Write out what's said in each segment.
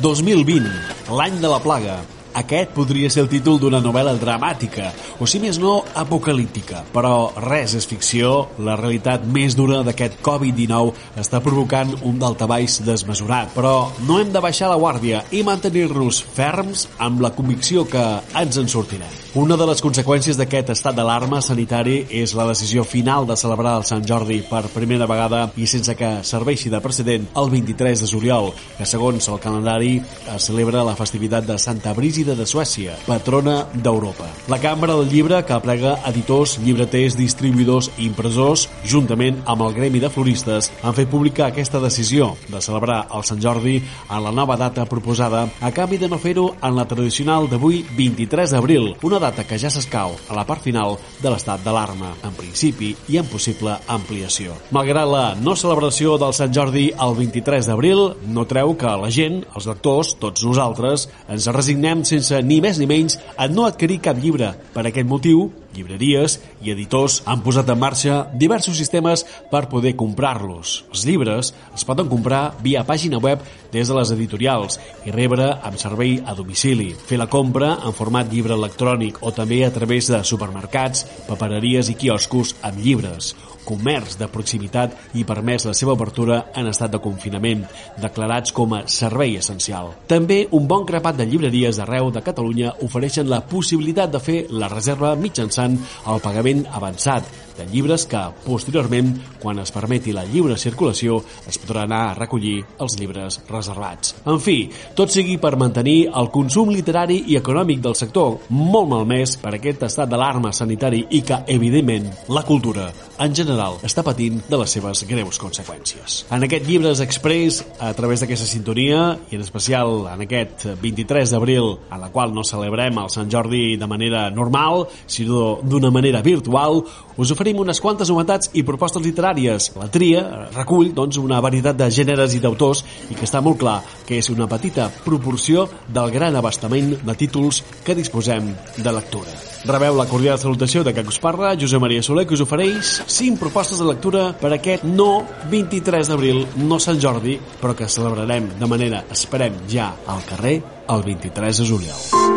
2020, l'any de la plaga. Aquest podria ser el títol d'una novel·la dramàtica, o si més no, apocalíptica. Però res és ficció, la realitat més dura d'aquest Covid-19 està provocant un daltabaix desmesurat. Però no hem de baixar la guàrdia i mantenir-nos ferms amb la convicció que ens en sortirem. Una de les conseqüències d'aquest estat d'alarma sanitari és la decisió final de celebrar el Sant Jordi per primera vegada i sense que serveixi de precedent el 23 de juliol, que segons el calendari es celebra la festivitat de Santa Brígida de Suècia, patrona d'Europa. La Cambra del Llibre, que aplega editors, llibreters, distribuïdors i impressors, juntament amb el Gremi de Floristes, han fet pública aquesta decisió de celebrar el Sant Jordi en la nova data proposada a canvi de no fer-ho en la tradicional d'avui 23 d'abril, una data que ja s'escau a la part final de l'estat d'alarma, en principi i en possible ampliació. Malgrat la no celebració del Sant Jordi el 23 d'abril, no treu que la gent, els lectors, tots nosaltres, ens resignem sense ni més ni menys a no adquirir cap llibre. Per aquest motiu, llibreries i editors han posat en marxa diversos sistemes per poder comprar-los. Els llibres es poden comprar via pàgina web des de les editorials i rebre amb servei a domicili. Fer la compra en format llibre electrònic o també a través de supermercats, papereries i quioscos amb llibres comerç de proximitat i permès la seva obertura en estat de confinament, declarats com a servei essencial. També un bon grapat de llibreries d'arreu de Catalunya ofereixen la possibilitat de fer la reserva mitjançant el pagament avançat de llibres que, posteriorment, quan es permeti la lliure circulació, es podrà anar a recollir els llibres reservats. En fi, tot sigui per mantenir el consum literari i econòmic del sector, molt malmès per aquest estat d'alarma sanitari i que, evidentment, la cultura, en general, està patint de les seves greus conseqüències. En aquest Llibres Express, a través d'aquesta sintonia, i en especial en aquest 23 d'abril, en la qual no celebrem el Sant Jordi de manera normal, sinó d'una manera virtual, us oferim unes quantes novetats i propostes literàries. La tria recull doncs, una varietat de gèneres i d'autors i que està molt clar que és una petita proporció del gran abastament de títols que disposem de lectura. Rebeu la cordial salutació de que us parla, Josep Maria Soler, que us ofereix 5 propostes de lectura per aquest no 23 d'abril, no Sant Jordi, però que celebrarem de manera, esperem, ja al carrer el 23 de juliol.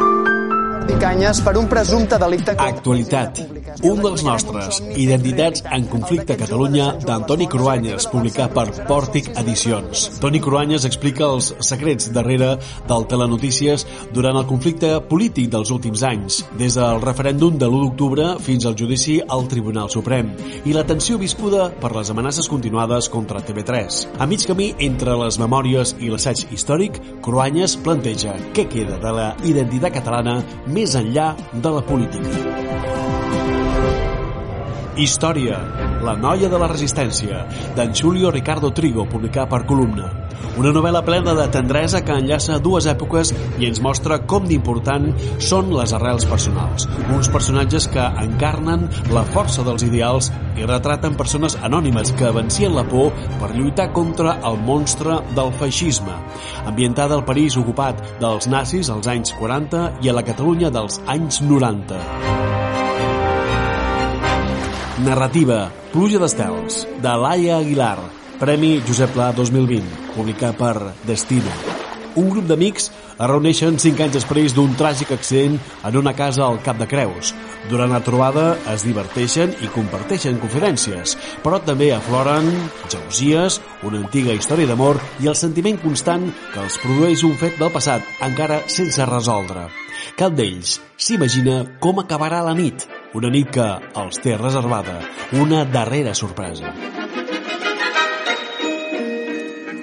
Canyes per un presumpte delicte... Actualitat. Un dels nostres, Identitats en conflicte a Catalunya, d'Antoni Cruanyes, publicat per Pòrtic Edicions. Toni Cruanyes explica els secrets darrere del Telenotícies durant el conflicte polític dels últims anys, des del referèndum de l'1 d'octubre fins al judici al Tribunal Suprem, i la tensió viscuda per les amenaces continuades contra TV3. A mig camí entre les memòries i l'assaig històric, Cruanyes planteja què queda de la identitat catalana més enllà de la política. Història, la noia de la resistència, d'en Julio Ricardo Trigo, publicat per Columna. Una novel·la plena de tendresa que enllaça dues èpoques i ens mostra com d'important són les arrels personals. Uns personatges que encarnen la força dels ideals i retraten persones anònimes que vencien la por per lluitar contra el monstre del feixisme. Ambientada al París ocupat dels nazis als anys 40 i a la Catalunya dels anys 90. Narrativa, Pluja d'estels, de Laia Aguilar, Premi Josep Pla 2020, publicat per Destino. Un grup d'amics es reuneixen cinc anys després d'un tràgic accident en una casa al Cap de Creus. Durant la trobada es diverteixen i comparteixen confidències, però també afloren gelosies, una antiga història d'amor i el sentiment constant que els produeix un fet del passat encara sense resoldre. Cap d'ells s'imagina com acabarà la nit, una nit que els té reservada una darrera sorpresa.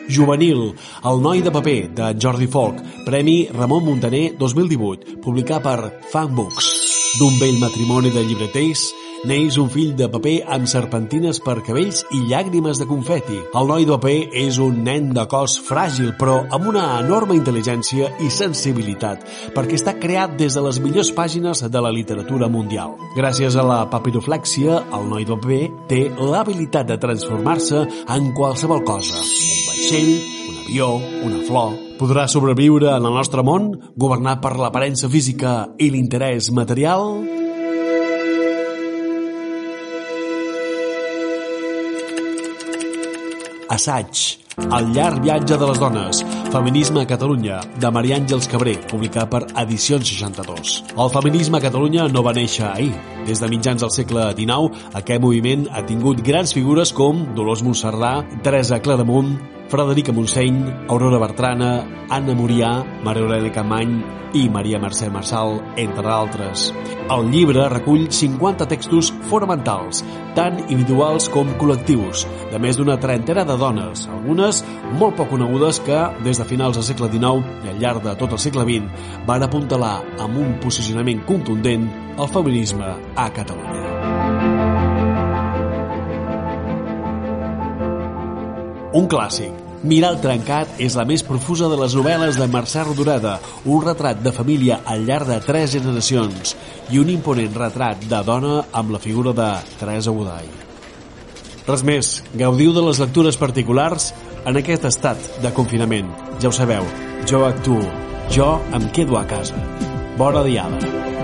Juvenil, El noi de paper, de Jordi Folk, Premi Ramon Montaner 2018, publicat per Fanbooks. D'un vell matrimoni de llibreters, neix un fill de paper amb serpentines per cabells i llàgrimes de confeti. El noi de paper és un nen de cos fràgil, però amb una enorme intel·ligència i sensibilitat, perquè està creat des de les millors pàgines de la literatura mundial. Gràcies a la papiroflèxia, el noi de paper té l'habilitat de transformar-se en qualsevol cosa. Un vaixell, un avió, una flor... Podrà sobreviure en el nostre món, governat per l'aparença física i l'interès material? Assaig, el llarg viatge de les dones, Feminisme a Catalunya, de Maria Àngels Cabré, publicat per Edicions 62. El feminisme a Catalunya no va néixer ahir. Des de mitjans del segle XIX, aquest moviment ha tingut grans figures com Dolors Montserrà, Teresa Claramunt, Frederica Montseny, Aurora Bertrana, Anna Murià, Maria Aurelia Camany i Maria Mercè Marçal, entre altres. El llibre recull 50 textos fonamentals, tant individuals com col·lectius, de més d'una trentena de dones, algunes molt poc conegudes que, des de finals del segle XIX i al llarg de tot el segle XX, van apuntalar amb un posicionament contundent el feminisme a Catalunya. Un clàssic. Mirar el trencat és la més profusa de les novel·les de Mercè Rodoreda, un retrat de família al llarg de tres generacions i un imponent retrat de dona amb la figura de Teresa Godall. Res més, gaudiu de les lectures particulars en aquest estat de confinament. Ja ho sabeu, jo actuo, jo em quedo a casa. Bona diada.